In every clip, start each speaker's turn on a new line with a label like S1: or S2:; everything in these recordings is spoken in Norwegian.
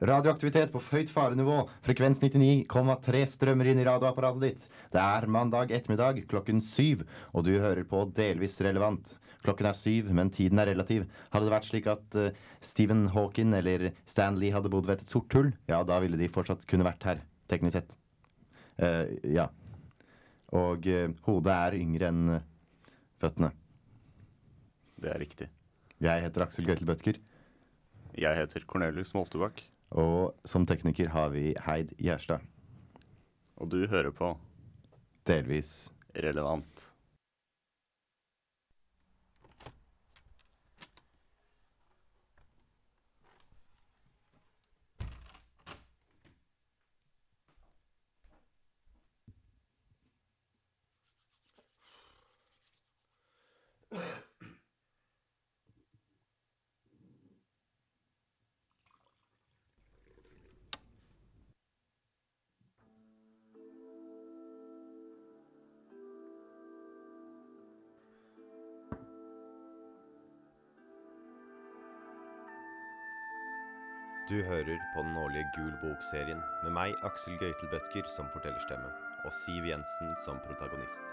S1: Radioaktivitet på høyt farenivå. Frekvens 99,3 strømmer inn i radioapparatet ditt. Det er mandag ettermiddag klokken syv, og du hører på Delvis relevant. Klokken er syv, men tiden er relativ. Hadde det vært slik at uh, Stephen Hawking eller Stanley hadde bodd ved et sort hull, ja, da ville de fortsatt kunne vært her, teknisk sett. Uh, ja. Og uh, hodet er yngre enn føttene.
S2: Det er riktig.
S1: Jeg heter Aksel Gautel Bødker.
S2: Jeg heter Cornelius Moltebakk.
S1: Og som tekniker har vi Heid Gjerstad.
S2: Og du hører på
S1: Delvis
S2: Relevant.
S3: Gul bok-serien med meg, Aksel Gøytel-Bøtker, som fortellerstemme, og Siv Jensen som protagonist.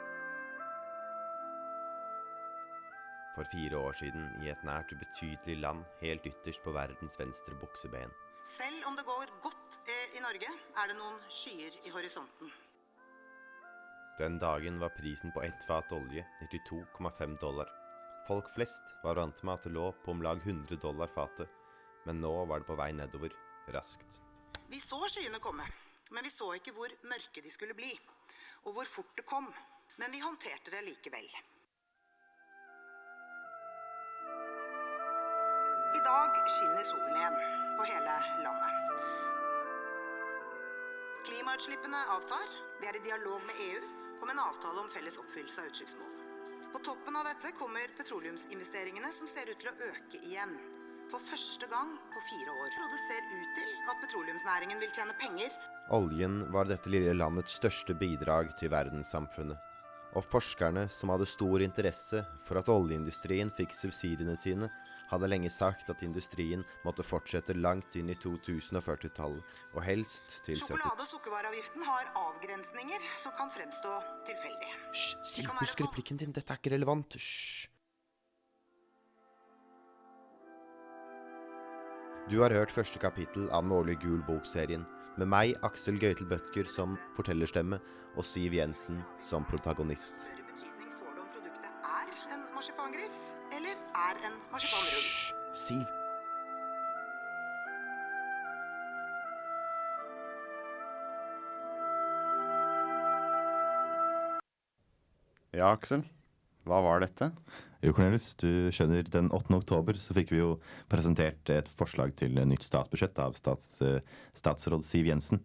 S3: For fire år siden, i et nært ubetydelig land helt ytterst på verdens venstre bukseben.
S4: Selv om det går godt eh, i Norge, er det noen skyer i horisonten.
S3: Den dagen var prisen på ett fat olje 92,5 dollar. Folk flest var vant med at det lå på om lag 100 dollar fatet, men nå var det på vei nedover, raskt.
S4: Vi så skyene komme, men vi så ikke hvor mørke de skulle bli, og hvor fort det kom. Men vi håndterte det likevel. I dag skinner solen igjen på hele landet. Klimautslippene avtar. Vi er i dialog med EU om en avtale om felles oppfyllelse av utslippsmål. På toppen av dette kommer petroleumsinvesteringene som ser ut til å øke igjen. For første gang på fire år. Og det ser ut til at petroleumsnæringen vil tjene penger.
S3: Oljen var dette lille landets største bidrag til verdenssamfunnet. Og forskerne som hadde stor interesse for at oljeindustrien fikk subsidiene sine, hadde lenge sagt at industrien måtte fortsette langt inn i 2040-tallet, og helst til 70
S4: Sjokolade- og sukkervareavgiften har avgrensninger som kan fremstå tilfeldig.
S3: Hysj,
S4: si,
S3: husk replikken din, dette er ikke relevant. Hysj. Du har hørt første kapittel av den årlige Gul bok-serien, med meg, Aksel Gøytel Bødker, som fortellerstemme, og Siv Jensen som protagonist.
S4: Større betydning får det om produktet er en marsipangris eller er en marsipanrull.
S3: Hysj, Siv.
S2: Ja, Aksel. Hva var dette?
S1: Jo, Cornelius, du skjønner, den 8. oktober så fikk vi jo presentert et forslag til nytt statsbudsjett av stats, eh, statsråd Siv Jensen.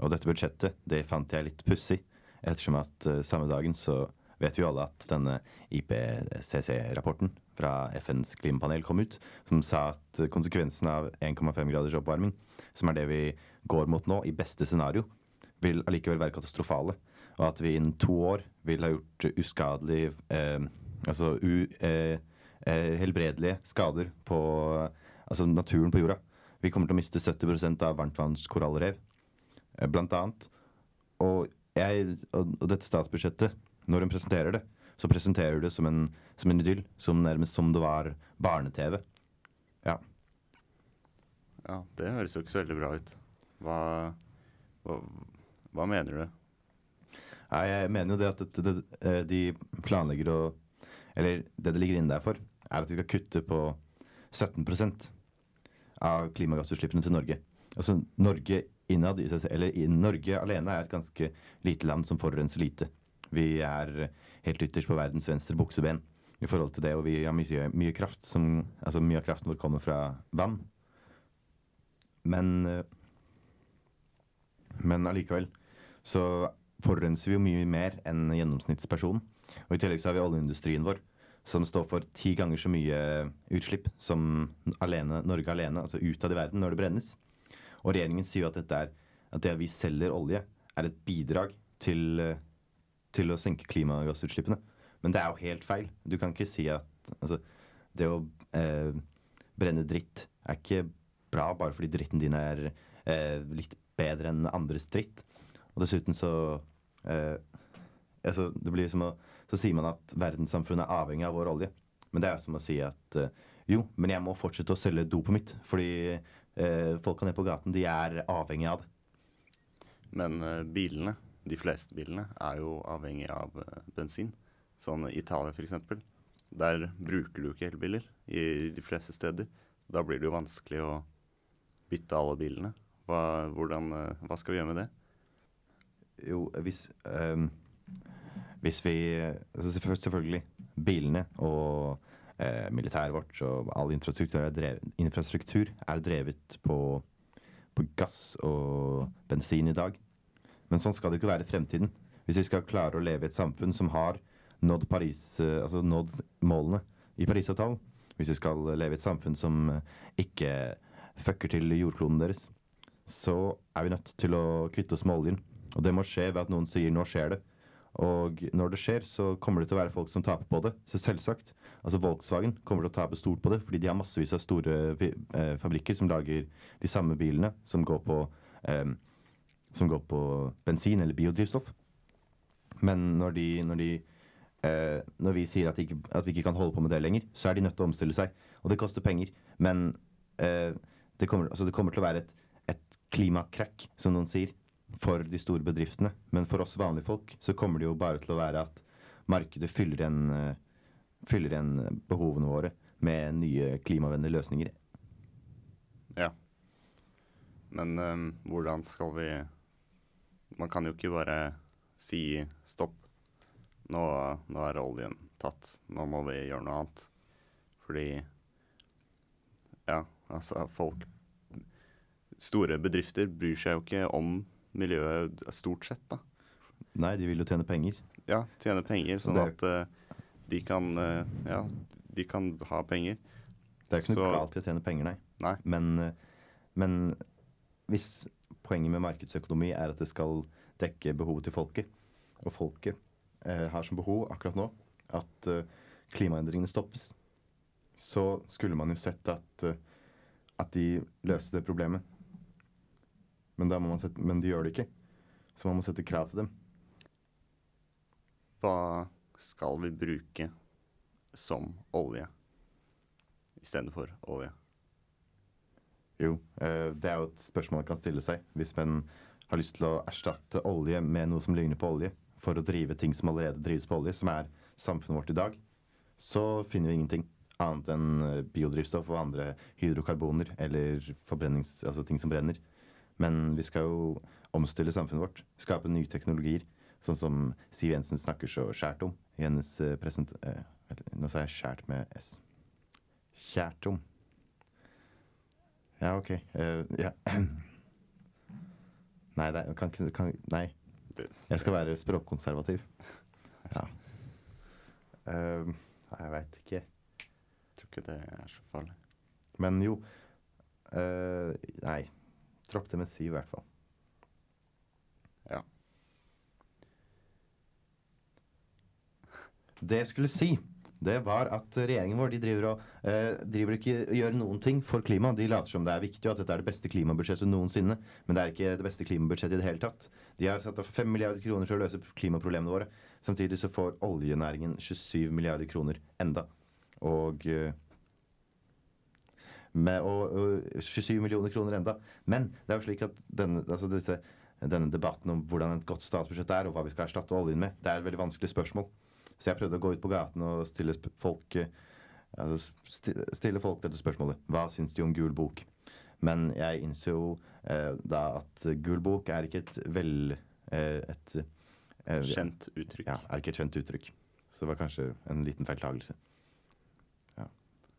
S1: Og dette budsjettet, det fant jeg litt pussig, ettersom at eh, samme dagen så vet vi jo alle at denne IPCC-rapporten fra FNs klimapanel kom ut, som sa at konsekvensen av 1,5 graders oppvarming, som er det vi går mot nå, i beste scenario, vil allikevel være katastrofale. Og at vi innen to år vil ha gjort uskadelig eh, Altså u, eh, eh, helbredelige skader på altså naturen på jorda. Vi kommer til å miste 70% av varmtvannskorallrev, eh, blant annet. Og, jeg, og, dette statsbudsjettet, når hun presenterer det, så presenterer du det som en, som en idyll. Som nærmest som det var barne-TV. Ja.
S2: Ja, det høres jo ikke så veldig bra ut. Hva, hva, hva mener du?
S1: Nei, jeg mener jo det at det, det, eh, de planlegger å Eller det det ligger inne der for, er at vi skal kutte på 17% av klimagassutslippene til Norge. Altså Norge innad i seg eller Norge alene er et ganske lite land som forurenser lite. Vi er helt ytterst på verdens venstre bukseben i forhold til det, og vi har mye, mye kraft. Som, altså mye av kraften vår kommer fra vann. Men eh, Men allikevel så forurenser vi jo mye mer enn gjennomsnittspersonen. Og i tillegg så har vi oljeindustrien vår, som står for ti ganger så mye utslipp som alene, Norge alene, altså utad i verden, når det brennes. Og regjeringen sier jo at dette er at det at vi selger olje, er et bidrag til, til å senke klimagassutslippene. Men det er jo helt feil. Du kan ikke si at altså, det å eh, brenne dritt er ikke bra bare fordi dritten din er eh, litt bedre enn andres dritt. Og dessuten så eh, altså, det blir som å, Så sier man at verdenssamfunnet er avhengig av vår olje. Men det er jo som å si at eh, jo, men jeg må fortsette å selge dopet mitt. Fordi eh, folka nede på gaten, de er avhengig av det.
S2: Men eh, bilene, de fleste bilene, er jo avhengig av eh, bensin. Sånn Italia f.eks. Der bruker du ikke elbiler i de fleste steder. Så da blir det jo vanskelig å bytte alle bilene. Hva, hvordan, eh, hva skal vi gjøre med det?
S1: Jo, hvis ehm, Hvis vi altså Selvfølgelig. Bilene og eh, militæret vårt og all infrastruktur er drevet, infrastruktur er drevet på, på gass og bensin i dag. Men sånn skal det ikke være i fremtiden. Hvis vi skal klare å leve i et samfunn som har nådd, Paris, eh, altså nådd målene i Parisavtalen, hvis vi skal leve i et samfunn som ikke fucker til jordkloden deres, så er vi nødt til å kvitte oss med oljen. Og det må skje ved at noen sier 'nå skjer det'. Og når det skjer, så kommer det til å være folk som taper på det. Så selvsagt. Altså Volkswagen kommer til å tape stort på det, fordi de har massevis av store eh, fabrikker som lager de samme bilene som går på, eh, som går på bensin eller biodrivstoff. Men når de, når de eh, når vi sier at, ikke, at vi ikke kan holde på med det lenger, så er de nødt til å omstille seg. Og det koster penger. Men eh, det, kommer, altså det kommer til å være et, et klimakrakk, som noen sier, for de store bedriftene. Men for oss vanlige folk så kommer det jo bare til å være at markedet fyller igjen, eh, fyller igjen behovene våre med nye klimavennlige løsninger.
S2: Ja. Men um, hvordan skal vi Man kan jo ikke bare si stopp. Nå, nå er oljen tatt. Nå må vi gjøre noe annet. Fordi Ja, altså folk Store bedrifter bryr seg jo ikke om miljøet stort sett, da.
S1: Nei, de vil jo tjene penger.
S2: Ja, tjene penger, sånn at uh, de kan uh, Ja, de kan ha penger.
S1: Det er ikke noe galt i å tjene penger, nei.
S2: Nei.
S1: Men, eh, men hvis poenget med markedsøkonomi er at det skal dekke behovet til folket, og folket eh, har som behov akkurat nå at eh, klimaendringene stoppes, så skulle man jo sett at, at de løste det problemet. Men, sette, men de gjør det ikke. Så man må sette krav til dem.
S2: Hva skal vi bruke som olje istedenfor olje?
S1: Jo, eh, det er jo et spørsmål man kan stille seg hvis man har lyst til å erstatte olje med noe som ligner på olje, for å drive ting som allerede drives på olje, som er samfunnet vårt i dag, så finner vi ingenting annet enn biodrivstoff og andre hydrokarboner eller altså ting som brenner. Men vi skal jo omstille samfunnet vårt, skape nye teknologier, sånn som Siv Jensen snakker så skjært om i hennes eh, present... Eh, nå sa jeg skjært med S. Kjært om. Ja, OK. Uh, ja. Nei, det kan ikke Nei. Jeg skal være språkkonservativ. Ja. Uh, jeg veit ikke.
S2: Jeg tror ikke det er så farlig.
S1: Men jo uh, Nei. Dropp det med Siv, i hvert fall.
S2: Ja.
S1: Det jeg skulle si, det var at regjeringen vår de driver og eh, driver ikke gjør noen ting for klima. De later som det er viktig, og at dette er det beste klimabudsjettet noensinne. Men det er ikke det beste klimabudsjettet i det hele tatt. De har satt av 5 milliarder kroner for å løse klimaproblemene våre. Samtidig så får oljenæringen 27 milliarder kroner enda. Og eh, med, og, og 27 millioner kroner enda. Men det er jo slik at denne, altså disse, denne debatten om hvordan et godt statsbudsjett er, og hva vi skal erstatte oljen med, det er et veldig vanskelig spørsmål. Så jeg prøvde å gå ut på gaten og stille folk eh, altså stille folk dette spørsmålet. Hva syns de om Gul bok? Men jeg innså jo eh, da at Gul bok er ikke et vel eh, et eh,
S2: Kjent uttrykk.
S1: Ja, er ikke et kjent uttrykk. Så det var kanskje en liten feiltagelse.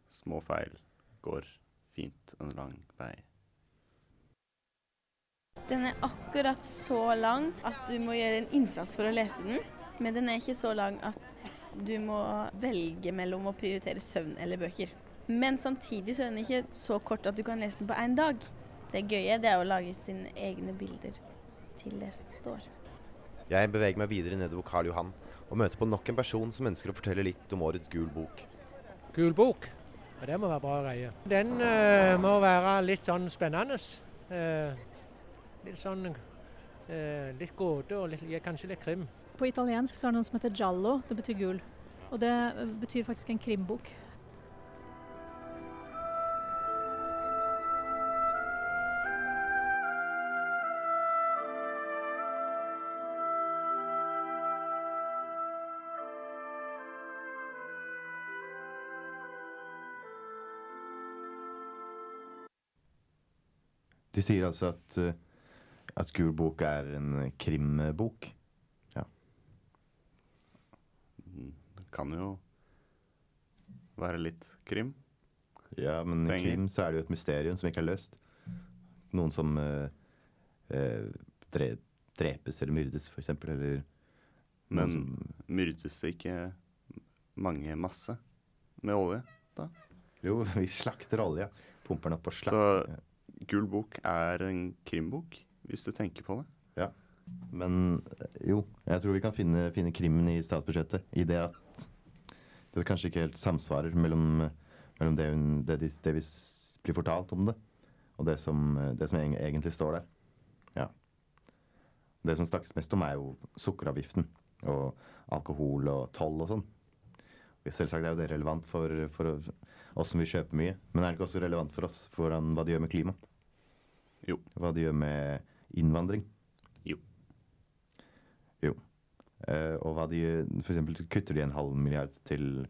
S2: Små feil går fint en lang vei.
S5: Den er akkurat så lang at du må gjøre en innsats for å lese den. Men den er ikke så lang at du må velge mellom å prioritere søvn eller bøker. Men samtidig så er den ikke så kort at du kan lese den på én dag. Det gøye det er å lage sine egne bilder til det som står.
S3: Jeg beveger meg videre nedover Karl Johan og møter på nok en person som ønsker å fortelle litt om årets Gul bok.
S6: Gul bok. Og det må være bra greie. Den eh, må være litt sånn spennende. Eh, litt sånn eh, litt gåte og litt, kanskje litt krim.
S7: På italiensk så er det noe som heter giallo. Det betyr gul. Og det eh, betyr faktisk en krimbok.
S1: De sier altså at, eh, at Gul bok er en krimbok.
S2: Ja. Det kan jo være litt krim.
S1: Ja, men i krim så er det jo et mysterium som ikke er løst. Noen som eh, eh, dre drepes eller myrdes, eksempel. Eller
S2: Men
S1: som
S2: myrdes det ikke mange masse med olje? da?
S1: Jo, vi slakter olje. Pumper den opp og
S2: Så
S1: slakter.
S2: Gul bok er en krimbok, hvis du tenker på det. Ja.
S1: Men eh, jo, jeg tror vi kan finne, finne krimmen i statsbudsjettet. I det at det kanskje ikke helt samsvarer mellom, mellom det, hun, det, de, det vi blir fortalt om det, og det som, det som egentlig står der. Ja. Det som snakkes mest om, er jo sukkeravgiften og alkohol og toll og sånn. Selvsagt er jo det relevant for, for oss som vil kjøpe mye, men er det ikke også relevant for oss for hva det gjør med klima?
S2: Jo.
S1: Hva det gjør med innvandring?
S2: Jo.
S1: Jo. Eh, og hva de gjør For eksempel kutter de en halv milliard til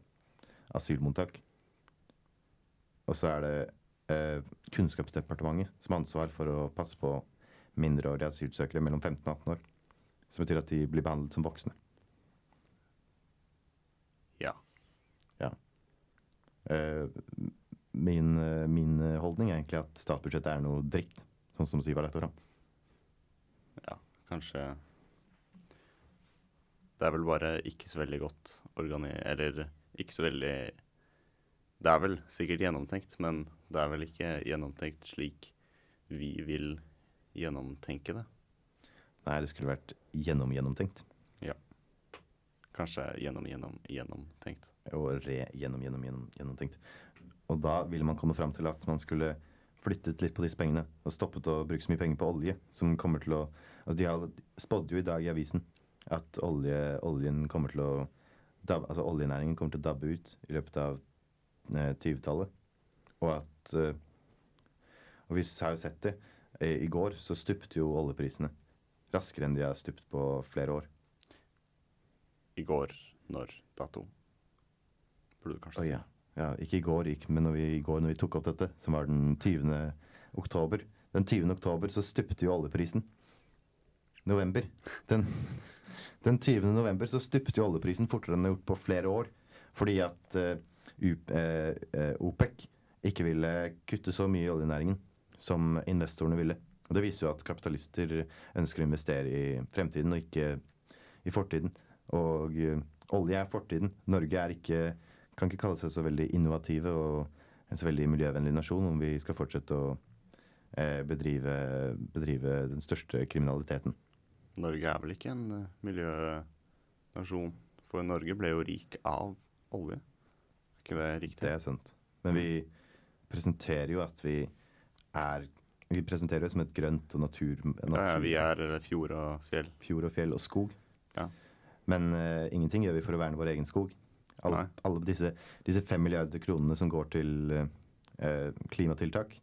S1: asylmottak. Og så er det eh, Kunnskapsdepartementet som har ansvar for å passe på mindreårige asylsøkere mellom 15 og 18 år. Som betyr at de blir behandlet som voksne.
S2: Ja.
S1: Eh, min, eh, min holdning er egentlig at statsbudsjettet er noe dritt, sånn som Sivert etter lagt Ja.
S2: Kanskje Det er vel bare ikke så veldig godt organi... Eller ikke så veldig Det er vel sikkert gjennomtenkt, men det er vel ikke gjennomtenkt slik vi vil gjennomtenke det.
S1: Nei, det skulle vært gjennomgjennomtenkt. Ja.
S2: Kanskje gjennom, gjennom, gjennomtenkt.
S1: Og re-gjennom, gjennom, gjennom, gjennomtenkt. Og da ville man komme fram til at man skulle flyttet litt på disse pengene og stoppet å bruke så mye penger på olje, som kommer til å Altså, de har spådde jo i dag i avisen at olje, oljen kommer til å dab, Altså, oljenæringen kommer til å dabbe ut i løpet av eh, 20-tallet. Og at eh, Og vi har jo sett det. I, I går så stupte jo oljeprisene raskere enn de har stupt på flere år.
S2: I går, når dato? Burde du kanskje
S1: Å
S2: si.
S1: ja. Ja. Ikke i går, men når vi, i går når vi tok opp dette, som var den 20. oktober Den 20. oktober så stupte jo oljeprisen. November. Den, den 20. november så stupte jo oljeprisen fortere enn den har gjort på flere år. Fordi at eh, U- eh, eh, OPEC ikke ville kutte så mye i oljenæringen som investorene ville. Og Det viser jo at kapitalister ønsker å investere i fremtiden og ikke i fortiden. Og uh, olje er fortiden. Norge er ikke kan ikke kalle seg så veldig innovative og en så veldig miljøvennlig nasjon om vi skal fortsette å eh, bedrive, bedrive den største kriminaliteten.
S2: Norge er vel ikke en eh, miljønasjon? For Norge ble jo rik av olje. Er ikke det riktig?
S1: Det er sant. Men vi presenterer jo at vi er Vi presenterer oss som et grønt og natur...
S2: ja, ja, vi er eh, fjord og fjell.
S1: Fjord og fjell og skog.
S2: Ja.
S1: Men uh, ingenting gjør vi for å verne vår egen skog. Alle, alle disse, disse fem milliarder kronene som går til eh, klimatiltak,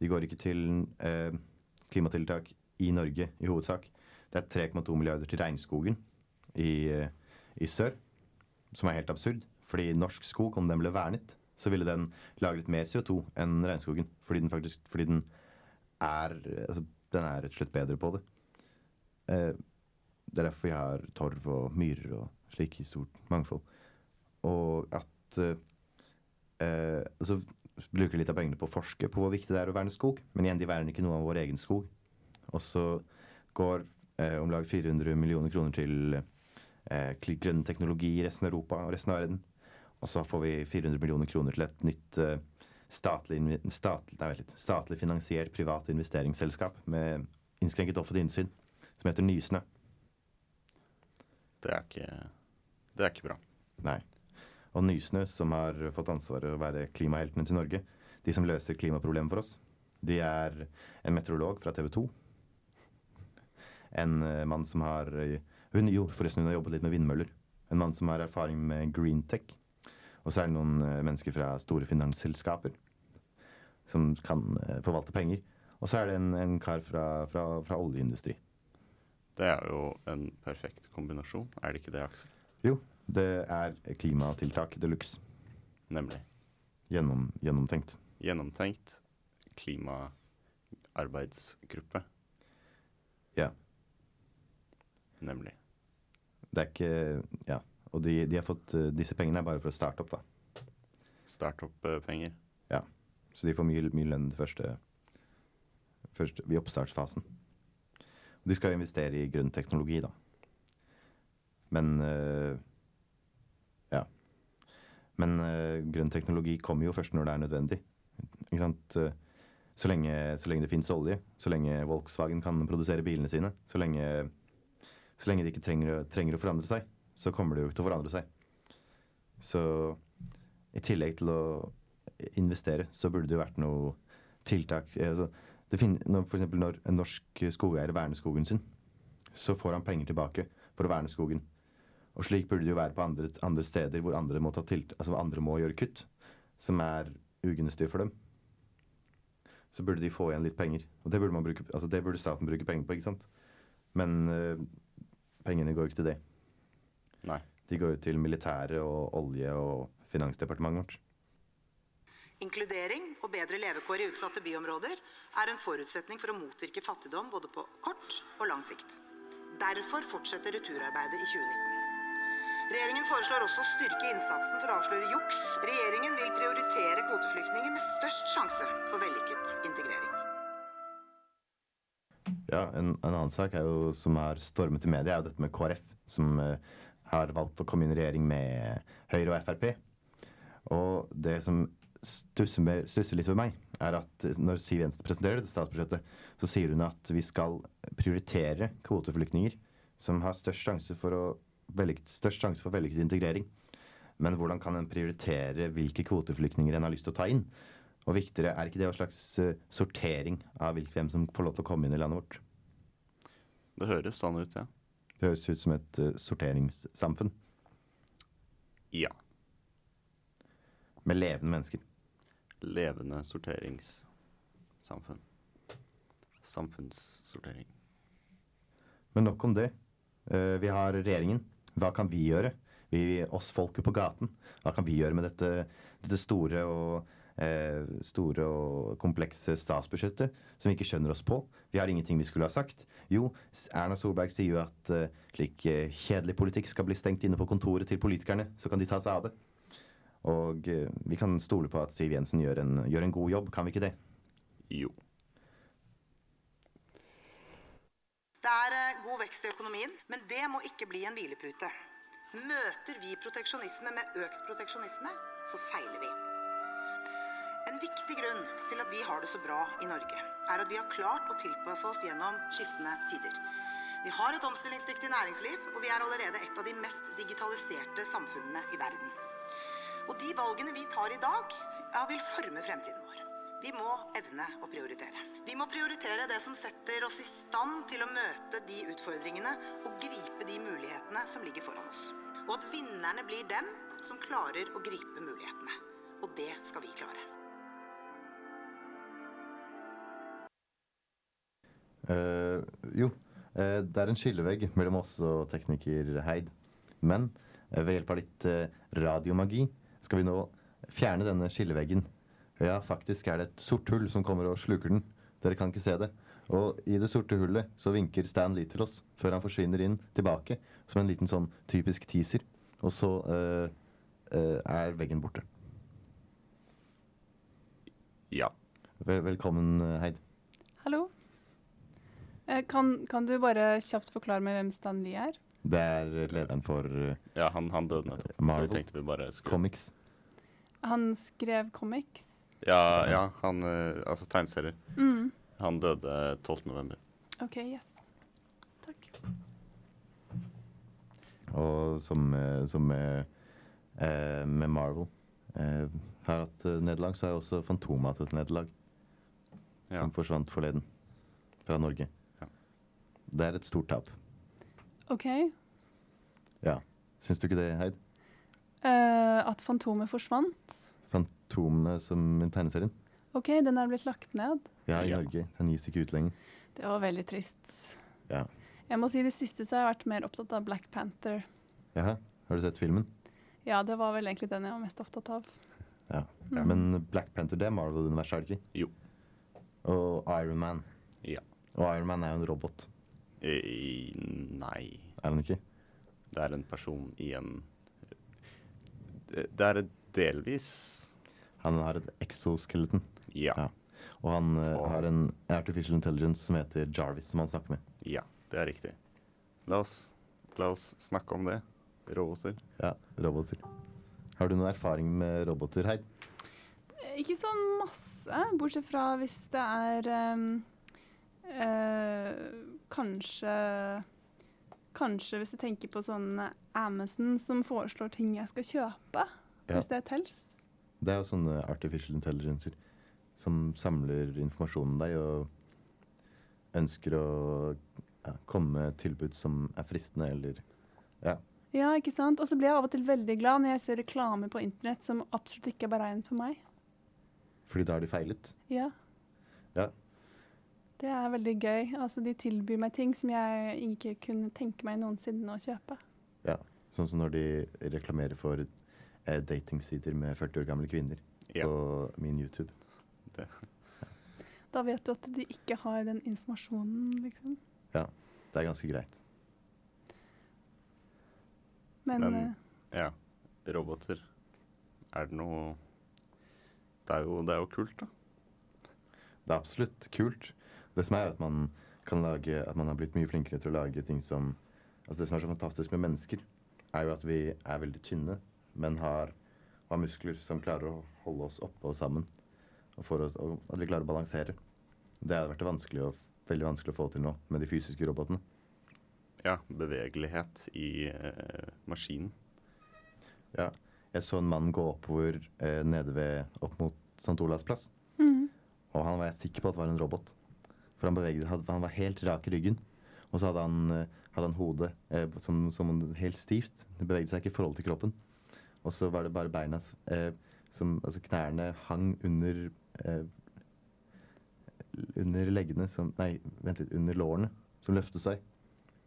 S1: de går ikke til eh, klimatiltak i Norge i hovedsak. Det er 3,2 milliarder til regnskogen i, eh, i sør, som er helt absurd. Fordi norsk skog, om den ble vernet, så ville den lagret mer CO2 enn regnskogen. Fordi den faktisk fordi den er, altså, den er rett og slett bedre på det. Eh, det er derfor vi har torv og myrer og slik i stort mangfold. Og at eh, Så bruker vi litt av pengene på å forske på hvor viktig det er å verne skog. Men igjen, de verner ikke noe av vår egen skog. Og så går eh, om lag 400 millioner kroner til eh, grønn teknologi i resten av Europa og resten av verden. Og så får vi 400 millioner kroner til et nytt eh, statlig, statlig, nei, litt, statlig finansiert privat investeringsselskap med innskrenket offentlig innsyn, som heter Nysnø.
S2: Det er ikke, det er ikke bra.
S1: Nei. Og Nysnø, som har fått ansvaret å være klimaheltene til Norge. De som løser klimaproblemet for oss. De er en meteorolog fra TV 2. En eh, mann som har eh, hun, Jo, forresten, hun har jobbet litt med vindmøller. En mann som har erfaring med greentech. Og så er det noen eh, mennesker fra store finansselskaper som kan forvalte penger. Og så er det en, en kar fra, fra, fra oljeindustri.
S2: Det er jo en perfekt kombinasjon, er det ikke det, Aksel?
S1: Jo, det er klimatiltak de luxe.
S2: Nemlig.
S1: Gjennom, gjennomtenkt.
S2: Gjennomtenkt klimaarbeidsgruppe.
S1: Ja.
S2: Nemlig.
S1: Det er ikke Ja. Og de, de har fått eh, Disse pengene er bare for å starte opp, da.
S2: Starte opp-penger. Ja.
S1: Så de får mye, mye lønn det første, første i oppstartsfasen. Og de skal investere i grønn teknologi, da. Men eh, Ja. Men eh, grønn teknologi kommer jo først når det er nødvendig. Ikke sant? Eh, Så lenge, så lenge det fins olje, så lenge Volkswagen kan produsere bilene sine, så lenge, så lenge de ikke trenger, trenger å forandre seg, så kommer det jo ikke til å forandre seg. Så i tillegg til å investere, så burde det jo vært noe tiltak. eh, Altså, det finner, for når en norsk skogeier verner skogen sin, så får han penger tilbake for å verne skogen. Og slik burde det jo være på andre, andre steder hvor andre må, ta tilt altså andre må gjøre kutt, som er ugunstige for dem. Så burde de få igjen litt penger. Og det burde, man bruke, altså det burde staten bruke penger på, ikke sant? Men øh, pengene går jo ikke til det.
S2: Nei.
S1: De går jo til militæret og olje og finansdepartementet vårt.
S4: Inkludering og bedre levekår i utsatte byområder er en forutsetning for å motvirke fattigdom både på kort og lang sikt. Derfor fortsetter returarbeidet i 2019. Regjeringen foreslår også å styrke innsatsen for å avsløre juks. Regjeringen vil prioritere kvoteflyktninger med størst sjanse for vellykket integrering.
S1: Ja, en, en annen sak jo, som har stormet i media, er jo dette med KrF, som uh, har valgt å komme inn i regjering med Høyre og Frp. Og det som stusser, stusser litt ved meg, er at når Siv Jensen presenterer dette statsbudsjettet, så sier hun at vi skal prioritere kvoteflyktninger som har størst sjanse for, å vellykket, størst sjanse for vellykket integrering. Men hvordan kan en prioritere hvilke kvoteflyktninger en har lyst til å ta inn? Og viktigere, er ikke det en slags eh, sortering av hvem som får lov til å komme inn i landet vårt?
S2: Det høres sånn ut, ja.
S1: Det høres ut som et uh, sorteringssamfunn
S2: Ja.
S1: med levende mennesker.
S2: Levende sorteringssamfunn. Samfunnssortering.
S1: Men nok om det. Uh, vi har regjeringen. Hva kan vi gjøre? Vi, oss folket på gaten. Hva kan vi gjøre med dette, dette store og eh, store og komplekse statsbudsjettet som vi ikke skjønner oss på? Vi har ingenting vi skulle ha sagt. Jo, Erna Solberg sier jo at eh, slik eh, kjedelig politikk skal bli stengt inne på kontoret til politikerne, så kan de ta seg av det. Og eh, vi kan stole på at Siv Jensen gjør en, gjør en god jobb, kan vi ikke det?
S2: Jo.
S4: Det er eh, god vekst i økonomien, men det må ikke bli en hvilepute. Møter vi proteksjonisme med økt proteksjonisme, så feiler vi. En viktig grunn til at vi har det så bra i Norge, er at vi har klart å tilpasse oss gjennom skiftende tider. Vi har et omstillingsdyktig næringsliv, og vi er allerede et av de mest digitaliserte samfunnene i verden. Og de valgene vi tar i dag, ja, vil forme fremtiden vår. Vi må evne å prioritere. Vi må prioritere det som setter oss i stand til å møte de utfordringene og gripe de mulighetene som ligger foran oss. Og at vinnerne blir dem som klarer å gripe mulighetene. Og det skal vi klare.
S1: Uh, jo, uh, det er en skillevegg mellom oss og tekniker Heid. Men uh, ved hjelp av litt radiomagi skal vi nå fjerne denne skilleveggen. Ja, faktisk er det et sort hull som kommer og sluker den. Dere kan ikke se det. Og i det sorte hullet så vinker Stan Lee til oss før han forsvinner inn tilbake som en liten sånn typisk teaser. Og så eh, eh, er veggen borte.
S2: Ja.
S1: Vel, velkommen, eh, Heid.
S8: Hallo. Eh, Kan, kan du bare kjapt forklare meg hvem Stan Lee er?
S1: Det er lederen for uh,
S2: Ja, han, han døde nettopp. Så vi tenkte vi bare skulle
S1: Comics.
S8: Han skrev comics.
S2: Ja, ja han eh, Altså tegneserier.
S8: Mm.
S2: Han døde 12. november.
S8: OK, yes. Takk.
S1: Og som, eh, som eh, eh, med Marvel eh, har hatt nederlag, så har også Fantomet hatt et nederlag.
S2: Ja.
S1: Som forsvant forleden. Fra Norge.
S2: Ja.
S1: Det er et stort tap.
S8: OK.
S1: Ja. Syns du ikke det, Heid?
S8: Uh, at Fantomet forsvant.
S1: Fantomene som tegneserien?
S8: OK, den er blitt lagt ned.
S1: Ja, i
S2: Ja.
S1: Norge. Den gis ikke ut lenger.
S8: Det var veldig trist.
S1: Ja.
S8: Jeg må si det siste så har jeg vært mer opptatt av Black Panther.
S1: Jaha. Har du sett filmen?
S8: Ja, det var vel egentlig den jeg var mest opptatt av.
S1: Ja.
S8: Mm.
S1: Men Black Panther, det er Marvel-universet, er det ikke?
S2: Jo.
S1: Og Iron Man.
S2: Ja.
S1: Og Iron Man er jo en robot,
S2: Eh, nei.
S1: er han ikke?
S2: Det er en person i en Det, det er delvis
S1: Han har et exoskeleton.
S2: Ja.
S1: Ja. Og han eh,
S2: Og-
S1: har en artificial intelligence som heter Jarvis, som han snakker med.
S2: Ja, det er riktig. La oss, la oss snakke om det. Roboter.
S1: Ja, roboter. Har du noen erfaring med roboter, Heid?
S8: Ikke sånn masse, bortsett fra hvis det er ehm, eh, Kanskje Kanskje hvis du tenker på sånn Amazon som foreslår ting jeg skal kjøpe.
S1: Ja.
S8: Hvis det tels.
S1: Det er jo sånne artificial intelligencer som samler informasjon om deg og ønsker å ja, komme med tilbud som er fristende, eller Ja.
S8: Ja, ikke sant? Og så blir jeg av og til veldig glad når jeg ser reklame på internett som absolutt ikke er beregnet på meg.
S1: Fordi da har de feilet.
S8: Ja.
S1: Ja.
S8: Det er veldig gøy. Altså, de tilbyr meg ting som jeg ikke kunne tenke meg noensinne å kjøpe.
S1: Ja, Sånn som når de reklamerer for datingsider med 40 år gamle kvinner
S2: Ja.
S1: på min YouTube.
S8: Da vet du at de ikke har den informasjonen, liksom.
S1: Det er ganske greit.
S8: Men,
S2: Men-
S8: eh,
S2: Ja. Roboter. Er det noe Det er jo, det er jo kult, da.
S1: Det er absolutt kult. Det som er at man kan lage At man har blitt mye flinkere til å lage ting som Altså Det som er så fantastisk med mennesker, er jo at vi er veldig tynne, men har, har muskler som klarer å holde oss oppe og sammen. Og, for oss, og at vi klarer å balansere. Det har vært vanskelig å, veldig vanskelig å få til nå med de fysiske robotene.
S2: Ja, bevegelighet i eh, maskinen.
S1: Ja. Jeg så en mann gå oppover eh, nede ved, opp mot St. Olavs plass.
S8: Mm.
S1: Og han var jeg sikker på at var en robot. For han, beveget, han var helt rak i ryggen. Og så hadde han, eh, hadde han hodet eh, som, som helt stivt. Det beveget seg ikke i forhold til kroppen. Og så var det bare beina eh, som Altså knærne hang under eh, Under leggene som Nei, vent litt. Under lårene. Som løftet seg.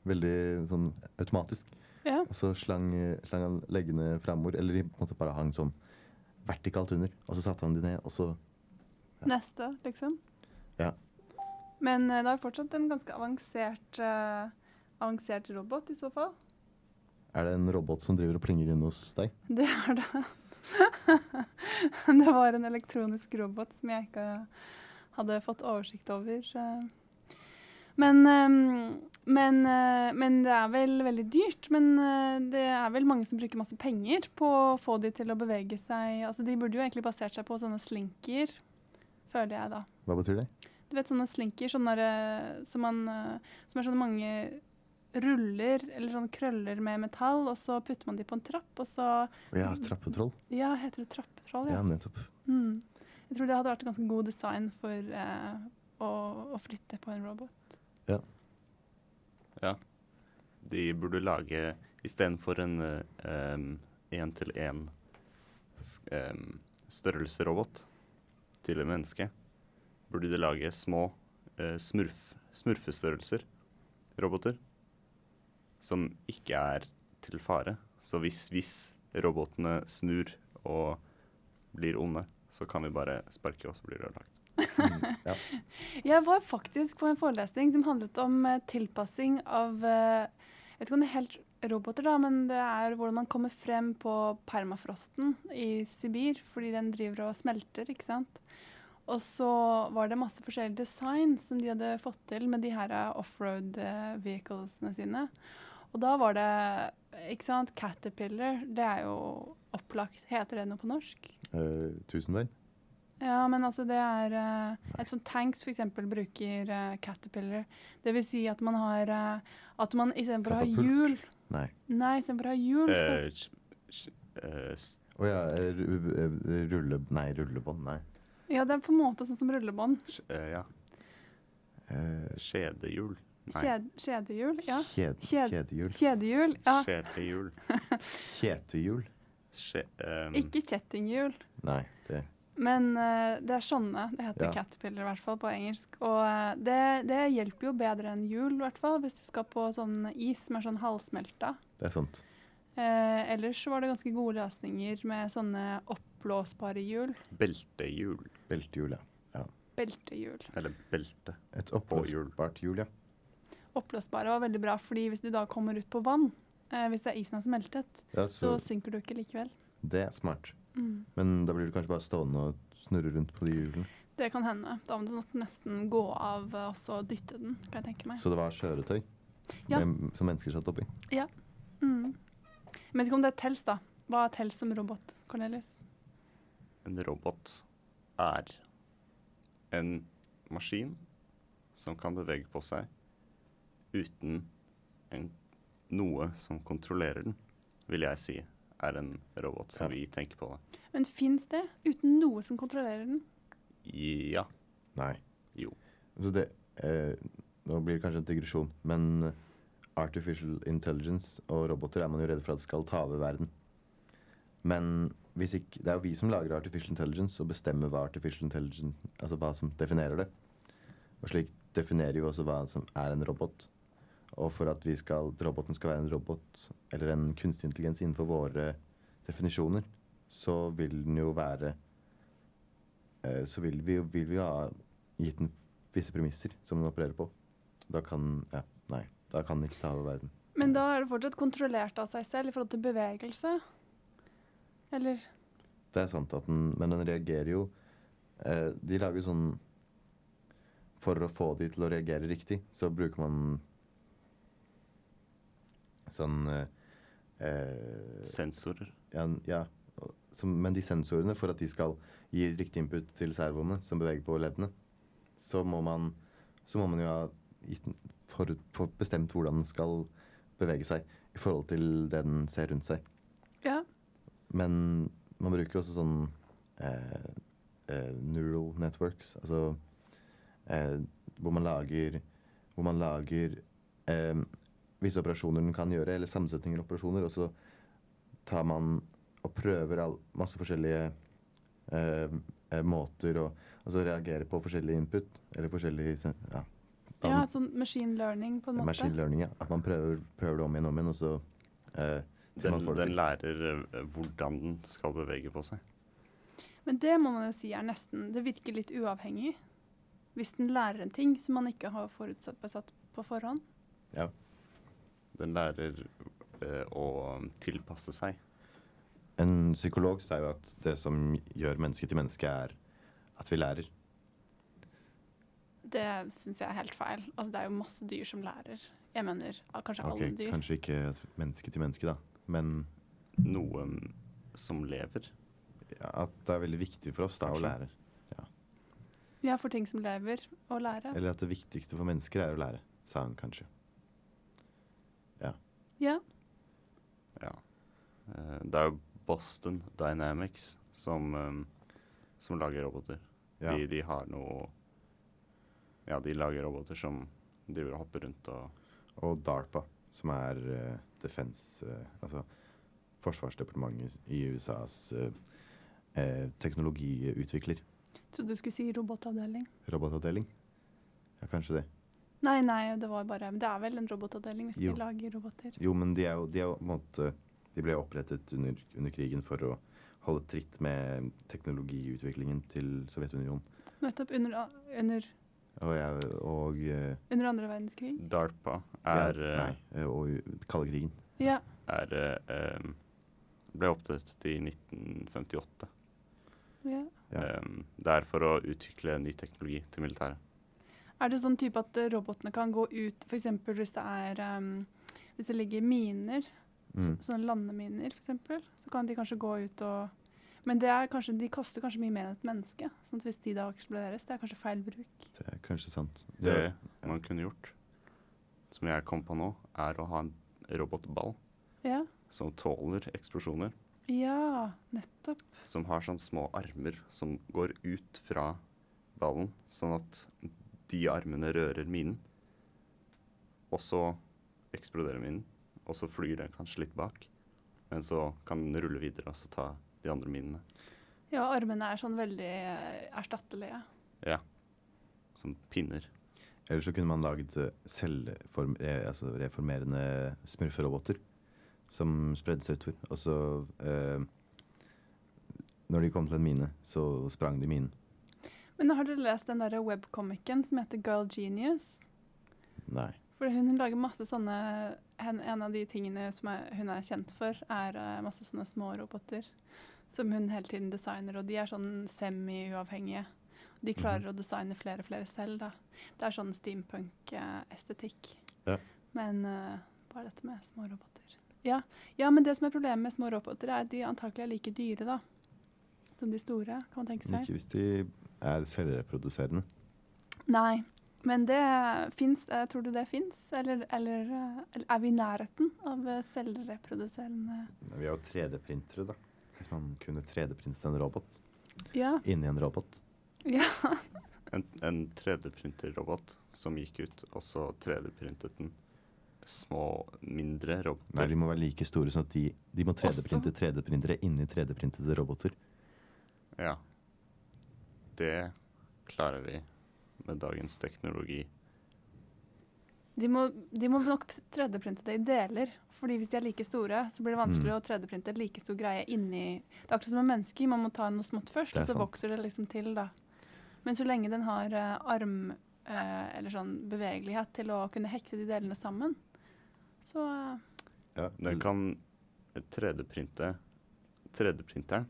S1: Veldig sånn automatisk.
S8: ja.
S1: Og så slang, slang han leggene framover. Eller de på en måte bare hang sånn vertikalt under. Og så satte han de ned, og så
S8: Neste, liksom.
S1: Ja.
S8: Men eh, det er fortsatt en ganske avansert, eh, avansert robot, i så fall.
S1: Er det en robot som driver og plinger inn hos deg?
S8: Det er det. det var en elektronisk robot som jeg ikke hadde fått oversikt over. eh. Men, eh, men, eh, men det er vel veldig dyrt. Men eh, det er vel mange som bruker masse penger på å få de til å bevege seg. Altså, de burde jo egentlig basert seg på sånne slinker, føler jeg da.
S1: Hva betyr det?
S8: Du vet sånne slinker sånne som, man, eh, som er sånne mange ruller eller sånn krøller med metall, og så putter man de på en trapp, og så
S1: ja, trappetroll.
S8: Ja, heter det trappetroll?
S1: Ja,
S8: Ja.
S1: nettopp.
S8: Mm. Jeg tror det hadde vært en ganske god design for eh, å, å flytte på en robot.
S2: Ja. De burde lage istedenfor en én-til-én størrelserobot til et menneske, burde de lage små eh, smurf, smurfestørrelser roboter som ikke er til fare. Så hvis, hvis robotene snur og blir onde, så kan vi bare sparke, og så blir det ødelagt.
S1: Ja.
S8: Jeg var faktisk på en forelesning som handlet om eh, tilpassing av eh, Jeg vet ikke om det er helt roboter, da, men det er hvordan man kommer frem på permafrosten i Sibir, fordi den driver og smelter, ikke sant. Og så var det masse forskjellige design som de hadde fått til med de her eh, offroad eh, vehiclesene sine. Og da var det ikke sant, Caterpillar, det er jo opplagt Heter det noe på norsk?
S1: Uh, Tusenbein?
S8: Ja, men altså det er uh, Et sånt tanks f.eks. bruker eh, Caterpillar. Det vil si at man har uh, At man istedenfor å ha hjul
S1: Nei.
S8: Nei, istedenfor å ha hjul, så
S2: Eh, eh,
S1: Å ja, eh, ru- eh, rulle... Nei, rullebånd. Nei.
S8: Ja, det er på en måte sånn som rullebånd.
S2: eh, ja,
S1: Eh,
S2: skjedehjul.
S8: Kjed, kjedehjul. Ja.
S1: kjed,
S8: Kjed-
S1: kjedehjul.
S8: Kjedehjul. Ja.
S2: kjedehjul.
S1: Kjetehjul?
S2: Kje, um.
S8: Ikke kjettinghjul.
S1: Nei, det
S8: Men uh, det er sånne. Det heter
S1: Ja.
S8: caterpillar i hvert fall på engelsk. Og uh, det, det hjelper jo bedre enn hjul, i hvert fall, hvis du skal på sånn is som er sånn halvsmelta.
S1: Det er sant.
S8: Uh, ellers var det ganske gode løsninger med sånne oppblåsbare hjul.
S2: beltehjul.
S1: Beltehjul, ja.
S8: Beltehjul.
S2: Eller belte.
S1: Et oppblåsbart hjul, ja.
S8: Oppblåsbare var veldig bra, fordi hvis du da kommer ut på vann, eh, hvis det er isen har smeltet,
S1: ja
S8: så
S1: så
S8: synker du ikke likevel.
S1: det er smart.
S8: Mm.
S1: Men da blir du kanskje bare stående og snurre rundt på de hjulene.
S8: Det kan hende. Da må du nesten gå av og så dytte den, kan jeg tenke meg.
S1: Så det var kjøretøy
S8: Ja.
S1: med, som mennesker satt oppi.
S8: Mm. Jeg vet ikke om det er tels, da. Hva er tels som robot, Cornelius?
S2: En robot er en maskin som kan bevege på seg uten en, noe som kontrollerer den, vil jeg si er en robot som
S1: Ja.
S2: vi tenker på det.
S8: Men fins det uten noe som kontrollerer den?
S2: Ja.
S1: Nei.
S2: Jo.
S1: Så det eh, Nå blir det kanskje en digresjon, men eh, artificial intelligence og roboter er man jo redd for at skal ta over verden. Men hvis ikke, det er jo vi som lager artificial intelligence og bestemmer hva artificial intelligence Altså hva som definerer det. Og slik definerer jo også hva som er en robot. Og for at vi skal, roboten skal være en robot eller en kunstig intelligens innenfor våre definisjoner, så vil den jo være eh, Så vil vi vil vi ha gitt den visse premisser som den opererer på. Da kan Ja, nei. Da kan den ikke ta over verden.
S8: Men da er det fortsatt kontrollert av seg selv i forhold til bevegelse? Eller
S1: Det er sant at den Men den reagerer jo eh, De lager jo sånn For å få de til å reagere riktig, så bruker man sånn eh, eh,
S2: Sensorer.
S1: Ja, ja som, men de sensorene, for at de skal gi riktig input til servoene som beveger på leddene, så må man, så må man jo ha gitt for, for bestemt hvordan den skal bevege seg i forhold til det den ser rundt seg.
S8: Ja.
S1: Men man bruker også sånn eh, eh, neural networks, altså eh, hvor man lager hvor man lager eh, visse operasjoner den kan gjøre, eller sammensetninger av operasjoner, og så tar man og prøver all, masse forskjellige eh, eh, måter å altså reagere på forskjellige input, eller forskjellige ja,
S8: ja, sånn machine learning, på en måte.
S1: machine learning, ja. At man prøver, prøver det om igjen og om igjen, og så eh,
S2: Den,
S1: får det
S2: den lærer eh, hvordan den skal bevege på seg.
S8: Men det må man jo si er nesten Det virker litt uavhengig. Hvis den lærer en ting som man ikke har forutsatt besatt på forhånd.
S1: Ja.
S2: Den lærer eh, å tilpasse seg.
S1: En psykolog sa jo at det som gjør menneske til menneske, er at vi lærer.
S8: Det syns jeg er helt feil. Altså, det er jo masse dyr som lærer. Jeg mener kanskje
S1: okay,
S8: alle dyr.
S1: Kanskje ikke menneske til menneske, da. Men
S2: Noe mm, som lever.
S1: ja, at det er veldig viktig for oss da å lære.
S8: Ja, for ting som lever, å lære.
S1: Eller at det viktigste for mennesker er å lære, sa han kanskje.
S8: Ja.
S2: Ja. Eh, det er jo Boston Dynamics som, eh, som lager roboter.
S1: Ja.
S2: De, de har noe Ja, de lager roboter som driver og hopper rundt og
S1: Og DARPA, som er uh, defense uh, Altså Forsvarsdepartementet i USAs uh, eh, teknologiutvikler.
S8: Trodde du skulle si robotavdeling.
S1: Robotavdeling. Ja, kanskje det.
S8: Nei, nei, det var bare Det er vel en robotavdeling hvis
S1: Jo.
S8: de lager roboter.
S1: Jo, men de er jo, de er jo på en måte De ble opprettet under, under krigen for å holde tritt med teknologiutviklingen til Sovjetunionen.
S8: Nettopp under, under,
S1: Og, jeg, og eh,
S8: under andre verdenskrig.
S2: DARPA er, ja,
S1: Nei, eh, og kalde krigen.
S8: Ja.
S2: er eh, ble opprettet i 1958.
S8: ja.
S2: Eh, det er for å utvikle ny teknologi til militæret.
S8: Er det sånn type at eh, robotene kan gå ut f.eks. hvis det er um, Hvis det ligger miner, så,
S1: Mm.
S8: sånne landeminer f.eks., så kan de kanskje gå ut og Men det er kanskje, de koster kanskje mye mer enn et menneske. sånn at hvis de da eksploderes, det er kanskje feil bruk.
S1: Det er kanskje sant.
S2: Det man kunne gjort, som jeg kom på nå, er å ha en robotball
S8: Ja.
S2: som tåler eksplosjoner.
S8: Ja, nettopp.
S2: som har sånne små armer som går ut fra ballen, sånn at de armene rører minen. Og så eksploderer minen, og så flyr den kanskje litt bak. Men så kan den rulle videre og så ta de andre minene.
S8: Ja, armene er sånn veldig eh, erstattelige.
S2: Ja. Som pinner.
S1: Eller så kunne man lagd selvreformerende altså reformerende smurferoboter som spredde seg utover. Og så eh, Når de kom til en mine, så sprang de minen.
S8: Men har dere lest den der webkomikeren som heter Girl Genius?
S1: Nei.
S8: For hun, hun lager masse sånne En av de tingene som er, hun er kjent for, er eh, masse sånne små roboter som hun hele tiden designer, og de er sånn semi-uavhengige. De klarer å designe flere og flere selv, da. Det er sånn steampunk-estetikk.
S1: Ja.
S8: Men uh, bare dette med små roboter. Ja. ja, men det som er problemet med små roboter, er at de antakelig er like dyre, da. Som de store, kan man tenke seg.
S1: ikke hvis de er selvreproduserende.
S8: Nei, men det fins. Tror du det fins? Eller, eller, eh, eller er vi i nærheten av eh, selvreproduserende
S1: Vi har jo 3D-printere, da. Hvis man kunne 3D-printe en robot
S8: Ja.
S1: inni en robot.
S8: ja.
S2: En, en 3D-printerrobot som gikk ut, og så 3D-printet den små, mindre
S1: Nei,
S2: roboter.
S1: de må være like store, sånn at de, de må 3D-printe 3D-printere inni 3D-printede roboter.
S2: Ja. Det klarer vi med dagens teknologi.
S8: De må, de må nok 3D-printe det i deler. Fordi hvis de er like store, så blir det vanskelig
S1: Mm.
S8: å 3D-printe like stor greie inni Det er akkurat som med mennesker. Man må ta noe smått først, og så
S1: sant.
S8: vokser det liksom til, da. Men så lenge den har uh, arm uh, eller sånn bevegelighet til å kunne hekte de delene sammen, så uh,
S1: Ja,
S2: Den kan 3D-printe 3D-printeren,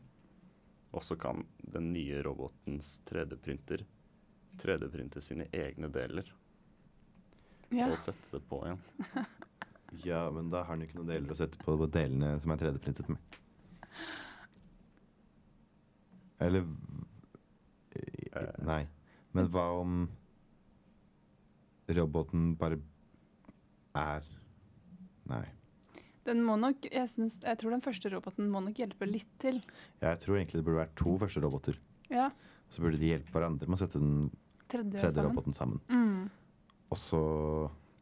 S2: og så kan den nye robotens 3D-printer 3D-printe sine egne deler
S8: ja.
S2: og sette det på igjen.
S1: ja, men da har den ikke noen deler å sette på delene som er 3D-printet med. Eller
S2: Eh.
S1: Nei. Men hva om roboten bare er Nei.
S8: Den må nok jeg, synes, jeg tror den første roboten må nok hjelpe litt til.
S1: Jeg tror egentlig det burde vært to første roboter.
S8: Ja.
S1: Så burde de hjelpe hverandre med å sette den
S8: Tredje,
S1: tredje
S8: sammen.
S1: roboten sammen.
S8: Mm.
S1: Og så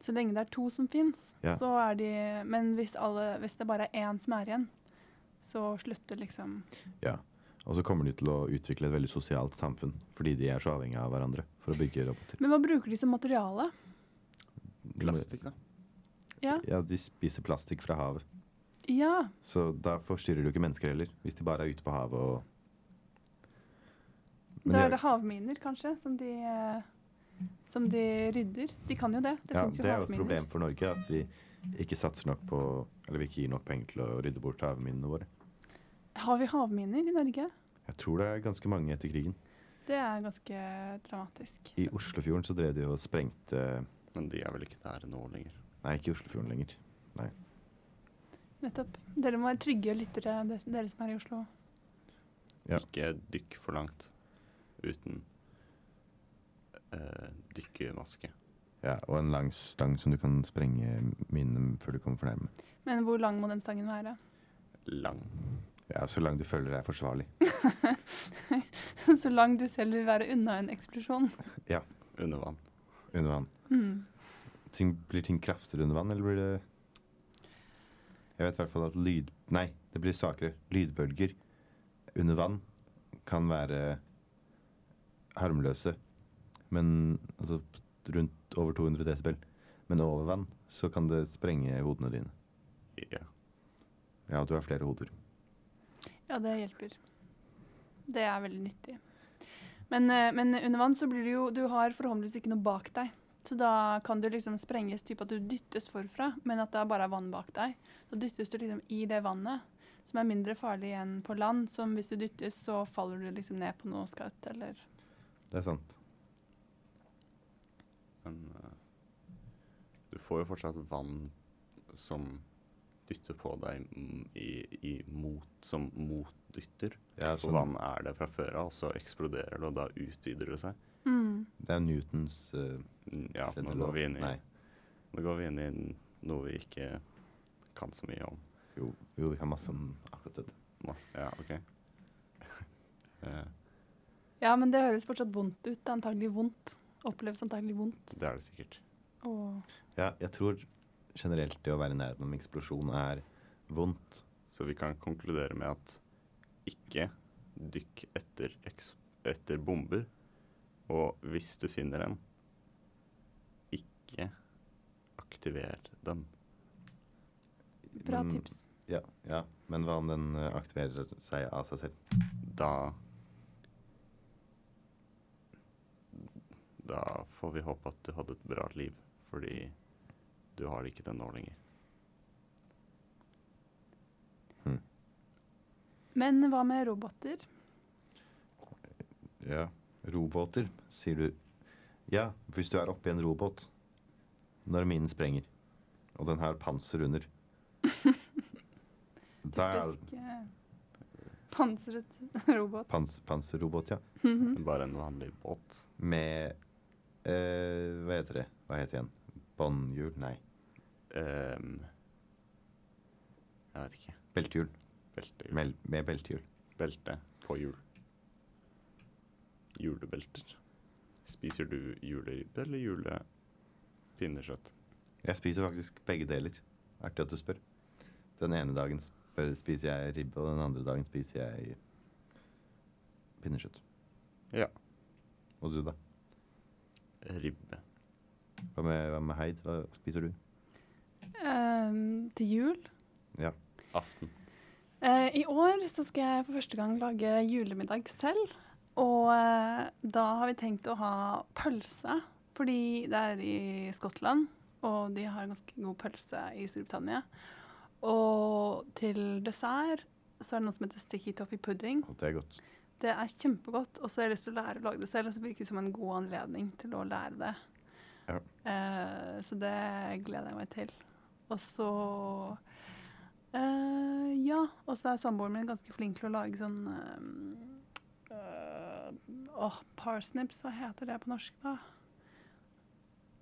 S8: Så lenge det er to som fins,
S1: Ja.
S8: så er de Men hvis, alle, hvis det bare er én som er igjen, så slutter liksom
S1: Ja. Og så kommer de til å utvikle et veldig sosialt samfunn, fordi de er så avhengige av hverandre for å bygge roboter.
S8: Men hva bruker de som materiale?
S2: Plastikk, da.
S8: Ja.
S1: Ja, de spiser plastikk fra havet.
S8: Ja.
S1: Så da forstyrrer du ikke mennesker heller, hvis de bare er ute på havet og Men
S8: Da er det havminer, kanskje, som de, eh, som de rydder. De kan jo det. Det
S1: ja,
S8: fins jo
S1: det er jo et problem for Norge at vi ikke satser nok på Eller vi ikke gir nok penger til å rydde bort havminene våre.
S8: Har vi havminer i Norge?
S1: Jeg tror det er ganske mange etter krigen.
S8: Det er ganske dramatisk.
S1: I Oslofjorden så drev de og sprengte
S2: Men de er vel ikke der nå lenger.
S1: Nei, ikke i Oslofjorden lenger. Nei.
S8: Nettopp. Dere må være trygge lyttere, dere som er i Oslo.
S1: Ja.
S2: Ikke dykk for langt uten uh, dykkemaske.
S1: Ja, Og en lang stang som du kan sprenge minene før du kommer for nærme.
S8: Men hvor lang må den stangen være?
S2: Lang.
S1: Ja, Så lang du føler det er forsvarlig.
S8: Så lang du selv vil være unna en eksplosjon. Ja.
S2: Under vann.
S1: Under vann.
S8: Mm.
S1: Ting, blir ting kraftigere under vann, eller blir det Jeg vet i hvert fall at lyd... Nei, det blir svakere. Lydbølger under vann kan være harmløse, men altså rundt over 200 desibel. Men over vann så kan det sprenge hodene dine.
S2: Ja.
S1: Ja, du har flere hoder.
S8: Ja, det hjelper. Det er veldig nyttig. Men, eh, men under vann så blir det jo Du har forhåpentligvis ikke noe bak deg. Så da kan du liksom sprenges typ at du dyttes forfra, men at det bare er vann bak deg. Så dyttes du liksom i det vannet, som er mindre farlig enn på land. Som hvis du dyttes, så faller du liksom ned på noe skaut eller
S1: Det er sant.
S2: Men uh, du får jo fortsatt vann som dytter på deg i, i mot, som motdytter.
S1: Ja,
S2: Og vann er det fra før av, og så eksploderer det, og da utvider det seg.
S8: Mm.
S1: Det er Newtons
S2: Mm, Ja, nå går vi inn i, nå går vi inn i noe vi ikke kan så mye om.
S1: jo, jo, vi kan masse om akkurat dette.
S2: Masse, ja, OK. uh.
S8: Ja, men det høres fortsatt vondt ut. Det er antagelig vondt. Oppleves antagelig vondt.
S2: det er det sikkert.
S8: Og
S1: Ja, jeg tror generelt det å være i nærheten av en eksplosjon er vondt.
S2: Så vi kan konkludere med at ikke dykk etter, etter bomber. Og hvis du finner en, ikke aktiver den.
S8: bra
S1: Men-
S8: tips.
S1: Ja, ja. Men hva om den eh, aktiverer seg av seg selv?
S2: Da Da får vi håpe at du hadde et bra liv, fordi du har ikke den nå lenger.
S8: Men hva med roboter?
S1: Ja. Robåter, sier du. Ja, hvis du er oppi en robåt når minen sprenger, og den har panser under er
S8: Typisk eh, pansret robot.
S1: pans panserrobot, ja.
S8: Mhm.
S2: Bare en vanlig båt.
S1: Med eh, Hva heter det? Hva heter det igjen? Båndhjul? Nei.
S2: Um, jeg vet ikke.
S1: Beltehjul.
S2: Belte,
S1: Med, med beltehjul.
S2: belte på hjul. Julebelter. Spiser du juleribbe eller julepinnekjøtt?
S1: Jeg spiser faktisk begge deler. Artig at du spør. Den ene dagen spiser jeg ribbe, og den andre dagen spiser jeg pinnekjøtt.
S2: Ja.
S1: Og du, da?
S2: Ribbe.
S1: Hva med, hva med Heid? Hva spiser du?
S8: Um, til jul.
S1: Ja.
S2: Aften.
S8: Uh, I år så skal jeg for første gang lage julemiddag selv. Og eh, da har vi tenkt å ha pølse, fordi det er i Skottland, og de har ganske god pølse i Storbritannia. Og til dessert så er det noe som heter sticky toffee pudding.
S1: Det er godt.
S8: Det er kjempegodt, og så har jeg lyst til å lære å lage det selv. Og så virker det som en god anledning til å lære det.
S1: Ja.
S8: Uh, så det gleder jeg meg til. Og så uh, Ja. Og så er samboeren min ganske flink til å lage sånn eh, Åh, parsnips, hva heter det på norsk, da?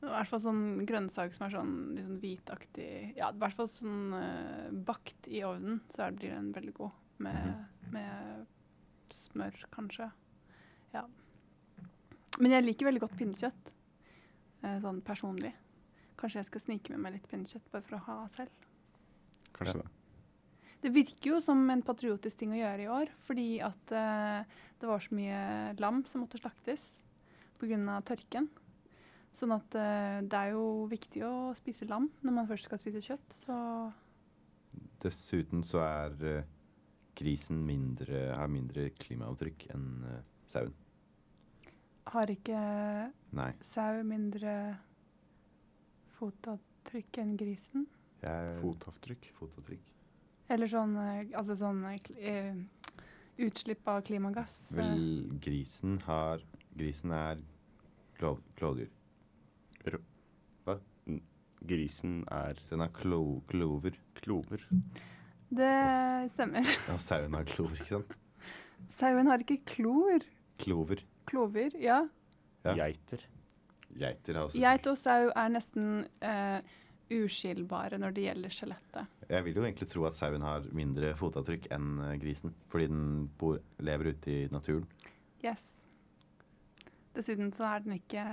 S8: I hvert fall sånn grønnsak som er sånn litt sånn hvitaktig Ja, i hvert fall sånn uh, bakt i ovnen, så blir den veldig god. Med, med smør, kanskje. Ja. Men jeg liker veldig godt pinnekjøtt. Uh, sånn personlig. Kanskje jeg skal snike med meg litt pinnekjøtt bare for å ha selv.
S2: Kanskje det.
S8: Det virker jo som en patriotisk ting å gjøre i år, fordi at eh, det var så mye lam som måtte slaktes pga. tørken. Sånn at eh, det er jo viktig å spise lam når man først skal spise kjøtt. Så
S1: Dessuten så er eh, grisen mindre, har mindre klimaavtrykk enn eh, sauen.
S8: har ikke
S1: Nei.
S8: sau mindre fotavtrykk enn grisen?
S1: Jeg,
S2: Fotavtrykk.
S1: fotavtrykk.
S8: Eller sånn, eh, altså sånn uh, utslipp av klimagass.
S1: Vel, grisen har Grisen er klov, klovdyr.
S2: Grisen er
S1: Den har klo, klover.
S2: klover.
S8: Det stemmer.
S1: Ja, sauen har klover, ikke sant?
S8: Sauen har ikke klor.
S1: Klover.
S8: Klover, ja.
S1: Ja.
S2: Geiter.
S1: Geiter har også
S8: Geit og sau er nesten eh, uskillbare når det gjelder skjelettet.
S1: Jeg vil jo egentlig tro at sauen har mindre fotavtrykk enn eh, grisen. Fordi den bor, lever ute i naturen.
S8: Yes. Dessuten så er den ikke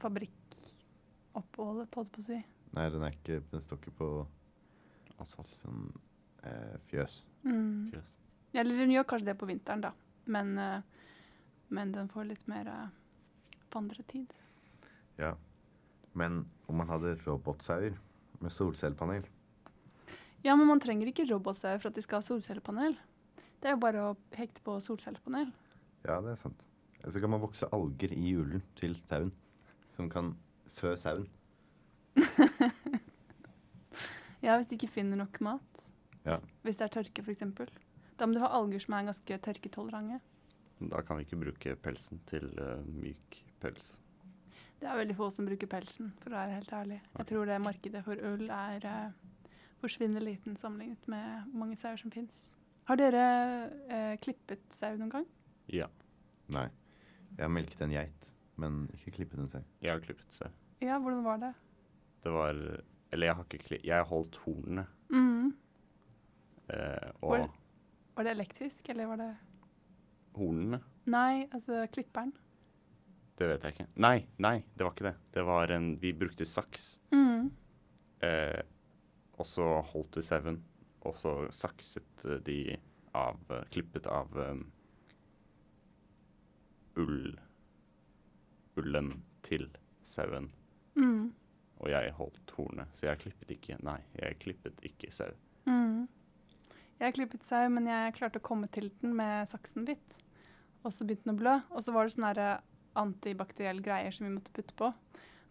S8: fabrikkoppholdet, holdt på å si.
S1: Nei, den, er ikke, den står ikke på
S2: Asfalt.
S1: sånn eh, fjøs.
S8: Mm.
S2: Fjøs.
S8: Eller den gjør kanskje det på vinteren, da. Men, eh, men den får litt mer eh, vandretid.
S1: Ja. Men om man hadde robotsauer med solcellepanel
S8: Ja, men man trenger ikke robotsauer for at de skal ha solcellepanel. Det er jo bare å hekte på solcellepanel.
S1: Ja, det er sant. Så kan man vokse alger i hjulen til sauen. Som kan fø sauen.
S8: Ja, hvis de ikke finner nok mat.
S1: Ja.
S8: Hvis det er tørke, f.eks. Da må du ha alger som er ganske tørketolerante.
S2: Da kan vi ikke bruke pelsen til uh, myk pels.
S8: Det er veldig få som bruker pelsen, for å være helt ærlig. Jeg tror det markedet for ull er eh, forsvinner liten sammenlignet med hvor mange sauer som fins. Har dere eh, klippet sau noen gang?
S2: Ja.
S1: Nei. Jeg har melket en geit, men ikke klippet en sau.
S2: Jeg har klippet sau.
S8: Ja, hvordan var det?
S2: Det var Eller jeg har ikke klippet Jeg har holdt hornene.
S8: Mm.
S2: Eh, og
S8: Var- Var det elektrisk, eller var det
S2: Hornene?
S8: Nei, altså klipperen.
S2: Det vet jeg ikke. Nei, nei, det var ikke det. Det var en Vi brukte saks.
S8: Mm.
S2: Eh, og så holdt vi sauen, og så sakset eh, de av eh, Klippet av um, ull Ullen til sauen.
S8: Mm.
S2: Og jeg holdt hornet, så jeg klippet ikke Nei, jeg klippet ikke sau.
S8: Mm. Jeg klippet sau, men jeg klarte å komme til den med saksen litt. Og så begynte den å blø. Og så var det sånn der antibakterielle greier som vi måtte putte på.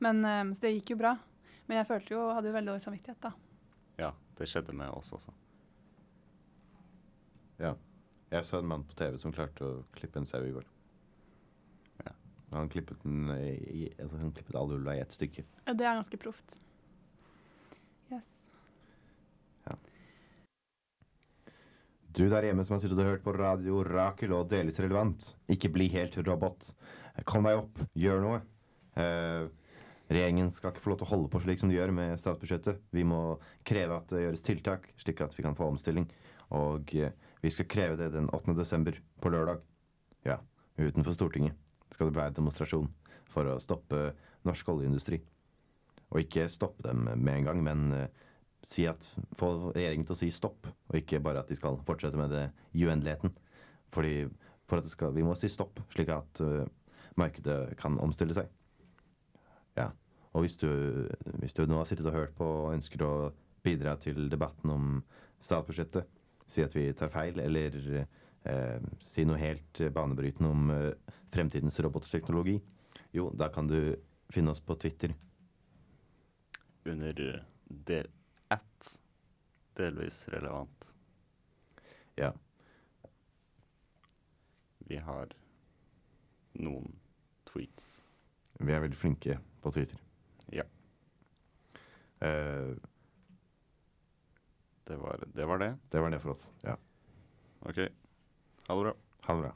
S8: Men, eh, så det gikk jo bra. Men jeg følte jo, hadde jo veldig dårlig samvittighet, da.
S2: Ja, det skjedde med oss også.
S1: Ja. Jeg så en mann på TV som klarte å klippe en sau i går.
S2: Ja.
S1: Han klippet, den i, altså han klippet alle ulla i ett stykke.
S8: Ja, Det er ganske proft. Yes.
S1: Du der hjemme som har sittet og hørt på Radio Rakel og delvis relevant, ikke bli helt robot. Kom deg opp, gjør noe. Uh, regjeringen skal ikke få lov til å holde på slik som de gjør med statsbudsjettet. Vi må kreve at det gjøres tiltak, slik at vi kan få omstilling. Og uh, vi skal kreve det den 8. desember, på lørdag. Ja, utenfor Stortinget skal det være demonstrasjon for å stoppe norsk oljeindustri. Og ikke stoppe dem med en gang, men eh, si at, få regjeringen til å si stopp, og ikke bare at de skal fortsette med det i uendeligheten. Fordi for at skal, Vi må si stopp, slik at uh, markedet kan omstille seg. Ja. Og hvis du, hvis du nå har sittet og hørt på og ønsker å bidra til debatten om statsbudsjettet, si at vi tar feil, eller uh, si noe helt banebrytende om uh, fremtidens robotteknologi, jo, da kan du finne oss på Twitter.
S2: Under del at delvis relevant.
S1: Ja.
S2: Vi har noen tweets.
S1: Vi er veldig flinke på Twitter.
S2: Ja.
S1: Uh,
S2: Det var det. Var det.
S1: det var det for oss. Ja.
S2: OK. Ha det bra.
S1: Ha det bra.